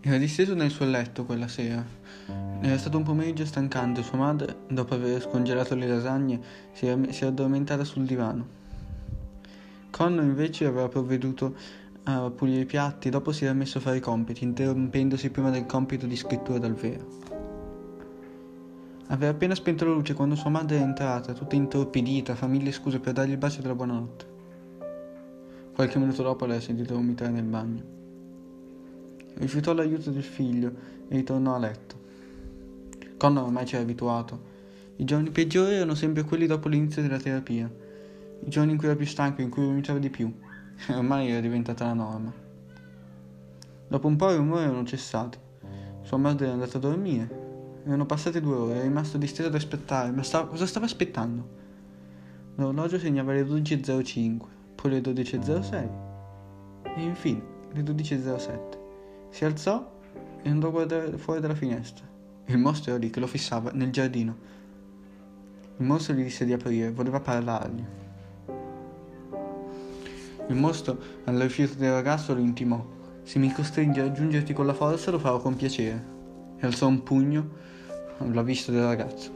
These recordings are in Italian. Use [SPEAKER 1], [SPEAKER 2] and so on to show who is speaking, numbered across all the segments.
[SPEAKER 1] Era disteso nel suo letto quella sera. Era stato un pomeriggio stancante. Sua madre, dopo aver scongelato le lasagne, si era, si era addormentata sul divano. Connor invece aveva provveduto a pulire i piatti, dopo si era messo a fare i compiti, interrompendosi prima del compito di scrittura dal vero. Aveva appena spento la luce quando sua madre è entrata, tutta intorpidita, fa mille scuse per dargli il bacio della buonanotte. Qualche minuto dopo l'ha sentito vomitare nel bagno. Rifiutò l'aiuto del figlio e ritornò a letto. Connor ormai ci era abituato. I giorni peggiori erano sempre quelli dopo l'inizio della terapia, i giorni in cui era più stanco, in cui vomitava di più. Ormai era diventata la norma. Dopo un po' i rumori erano cessati. Sua madre era andata a dormire. Erano passate due ore, era rimasto disteso ad aspettare, ma stava, cosa stava aspettando? L'orologio segnava le 12.05, poi le 12.06 e infine le 12.07. Si alzò e andò a guardare fuori dalla finestra. Il mostro era lì che lo fissava nel giardino. Il mostro gli disse di aprire, voleva parlargli. Il mostro, al rifiuto del ragazzo, lo intimò. Se mi costringe a raggiungerti con la forza, lo farò con piacere. E alzò un pugno alla vista del ragazzo.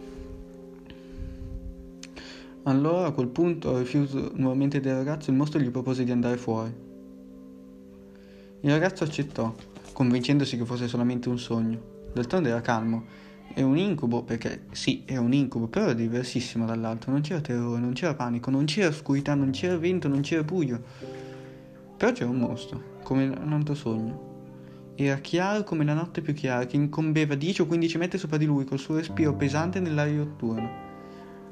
[SPEAKER 1] Allora, a quel punto, rifiuto nuovamente del ragazzo, il mostro gli propose di andare fuori. Il ragazzo accettò convincendosi che fosse solamente un sogno. D'altronde era calmo. È un incubo, perché sì, è un incubo, però era diversissimo dall'altro. Non c'era terrore, non c'era panico, non c'era oscurità, non c'era vento, non c'era buio. Però c'era un mostro, come un altro sogno. Era chiaro come la notte più chiara, che incombeva 10 o 15 metri sopra di lui col suo respiro pesante nell'aria notturna.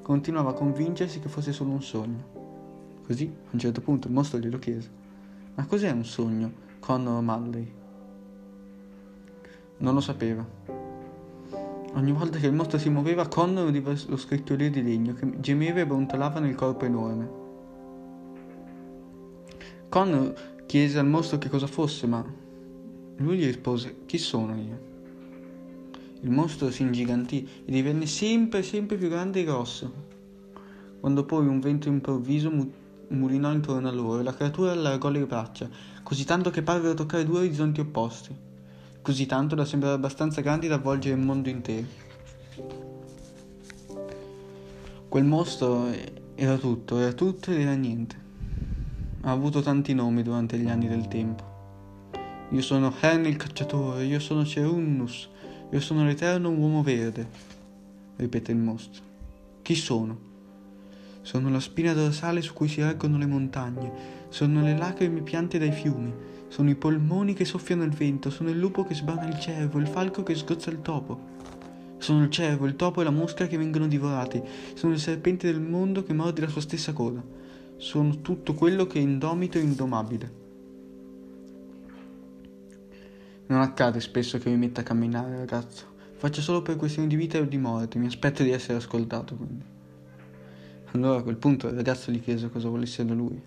[SPEAKER 1] Continuava a convincersi che fosse solo un sogno. Così, a un certo punto, il mostro glielo chiese. Ma cos'è un sogno, Connor Malley? Non lo sapeva. Ogni volta che il mostro si muoveva, Connor udiva lo scricchiolio di legno che gemeva e brontolava nel corpo enorme. Connor chiese al mostro che cosa fosse, ma lui gli rispose: Chi sono io? Il mostro si ingigantì e divenne sempre, sempre più grande e grosso. Quando poi un vento improvviso mu- mulinò intorno a loro la creatura allargò le braccia, così tanto che parvero toccare due orizzonti opposti così tanto da sembrare abbastanza grandi da avvolgere il mondo intero. Quel mostro era tutto, era tutto ed era niente. Ha avuto tanti nomi durante gli anni del tempo. Io sono Hen il cacciatore, io sono Cerunnus, io sono l'eterno uomo verde, ripete il mostro. Chi sono? Sono la spina dorsale su cui si reggono le montagne, sono le lacrime piante dai fiumi, sono i polmoni che soffiano il vento, sono il lupo che sbana il cervo, il falco che sgozza il topo. Sono il cervo, il topo e la mosca che vengono divorati. Sono il serpente del mondo che morde la sua stessa coda. Sono tutto quello che è indomito e indomabile. Non accade spesso che mi metta a camminare, ragazzo. Faccio solo per questioni di vita o di morte. Mi aspetto di essere ascoltato, quindi. Allora a quel punto il ragazzo gli chiese cosa volesse da lui.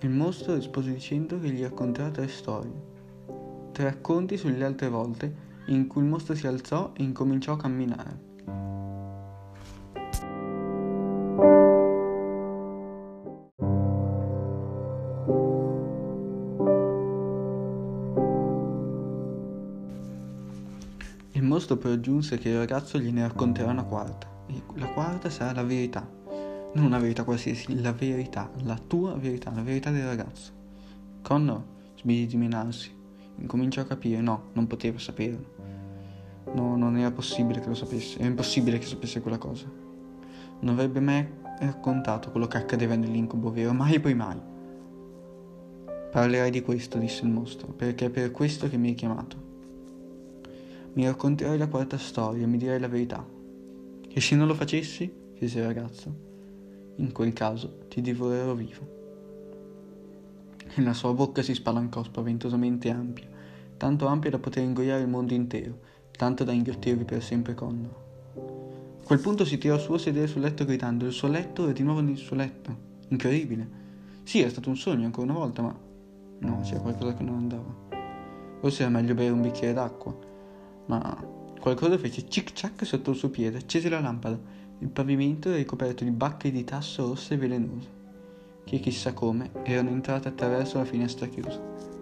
[SPEAKER 1] Il mostro rispose dicendo che gli racconterà tre storie, tre racconti sulle altre volte in cui il mostro si alzò e incominciò a camminare. Il mostro poi aggiunse che il ragazzo gliene racconterà una quarta, e la quarta sarà la verità non una verità qualsiasi, la verità, la tua verità, la verità del ragazzo. Connor smise di menarsi, incominciò a capire, no, non poteva saperlo. No, non era possibile che lo sapesse, era impossibile che sapesse quella cosa. Non avrebbe mai raccontato quello che accadeva nell'incubo vero, mai e poi mai. Parlerai di questo, disse il mostro, perché è per questo che mi hai chiamato. Mi racconterai la quarta storia e mi dirai la verità. E se non lo facessi? chiese il ragazzo. In quel caso ti divorerò vivo. E la sua bocca si spalancò spaventosamente ampia, tanto ampia da poter ingoiare il mondo intero, tanto da inghiottirvi per sempre Connor. A quel punto si tirò su a sedere sul letto gridando: Il suo letto è di nuovo nel suo letto. Incredibile. Sì, è stato un sogno ancora una volta, ma no, c'era qualcosa che non andava. Forse era meglio bere un bicchiere d'acqua, ma qualcosa fece cic-ciac sotto il suo piede, accese la lampada Il pavimento è ricoperto di bacche di tasso rosse e velenose, che chissà come erano entrate attraverso la finestra chiusa.